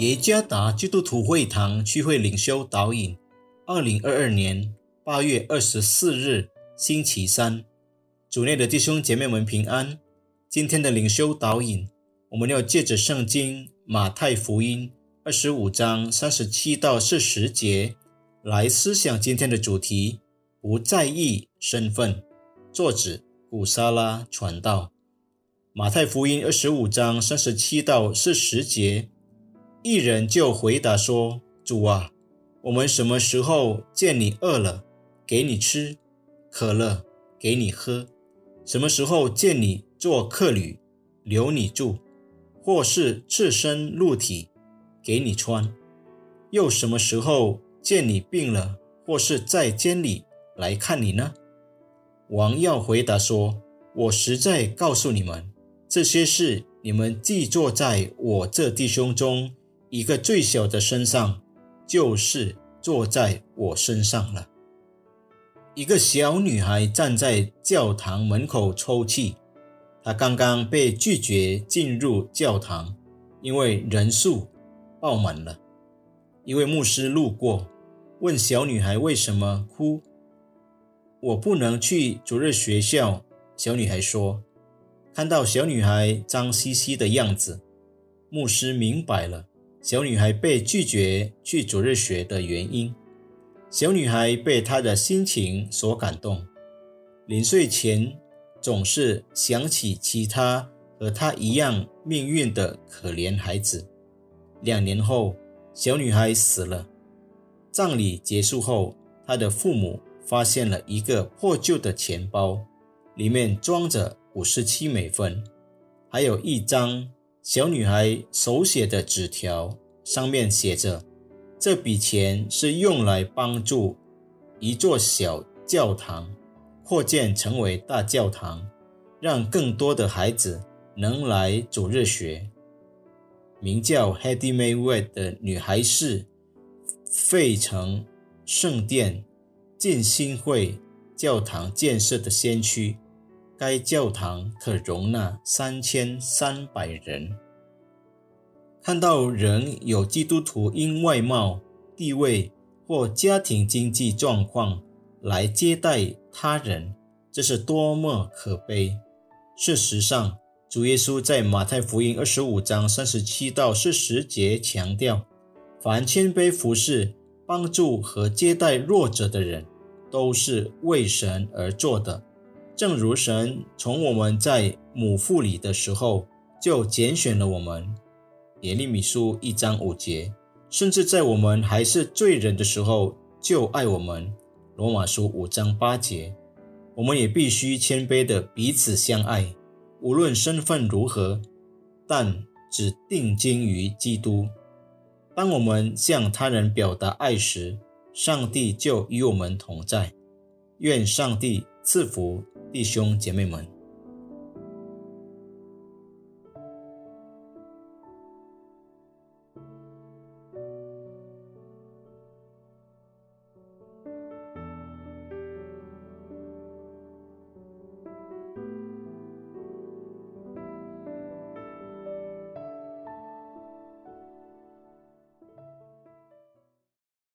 耶加达基督徒会堂聚会领袖导引，二零二二年八月二十四日，星期三，主内的弟兄姐妹们平安。今天的领袖导引，我们要借着圣经马太福音二十五章三十七到四十节来思想今天的主题：不在意身份。作者古沙拉传道。马太福音二十五章三十七到四十节。一人就回答说：“主啊，我们什么时候见你饿了，给你吃；渴了，给你喝？什么时候见你做客旅，留你住，或是赤身露体，给你穿？又什么时候见你病了，或是在监里来看你呢？”王耀回答说：“我实在告诉你们，这些事你们既坐在我这弟兄中。”一个最小的身上，就是坐在我身上了。一个小女孩站在教堂门口抽泣，她刚刚被拒绝进入教堂，因为人数爆满了。一位牧师路过，问小女孩为什么哭。我不能去主日学校，小女孩说。看到小女孩脏兮兮的样子，牧师明白了。小女孩被拒绝去主日学的原因。小女孩被她的心情所感动。临睡前总是想起其他和她一样命运的可怜孩子。两年后，小女孩死了。葬礼结束后，她的父母发现了一个破旧的钱包，里面装着五十七美分，还有一张。小女孩手写的纸条上面写着：“这笔钱是用来帮助一座小教堂扩建成为大教堂，让更多的孩子能来主日学。”名叫 Hedy May Wade 的女孩是费城圣殿浸信会教堂建设的先驱。该教堂可容纳三千三百人。看到人有基督徒因外貌、地位或家庭经济状况来接待他人，这是多么可悲！事实上，主耶稣在马太福音二十五章三十七到四十节强调：凡谦卑服侍、帮助和接待弱者的人，都是为神而做的。正如神从我们在母腹里的时候就拣选了我们，耶利米书一章五节，甚至在我们还是罪人的时候就爱我们，罗马书五章八节，我们也必须谦卑的彼此相爱，无论身份如何，但只定睛于基督。当我们向他人表达爱时，上帝就与我们同在。愿上帝赐福。弟兄姐妹们。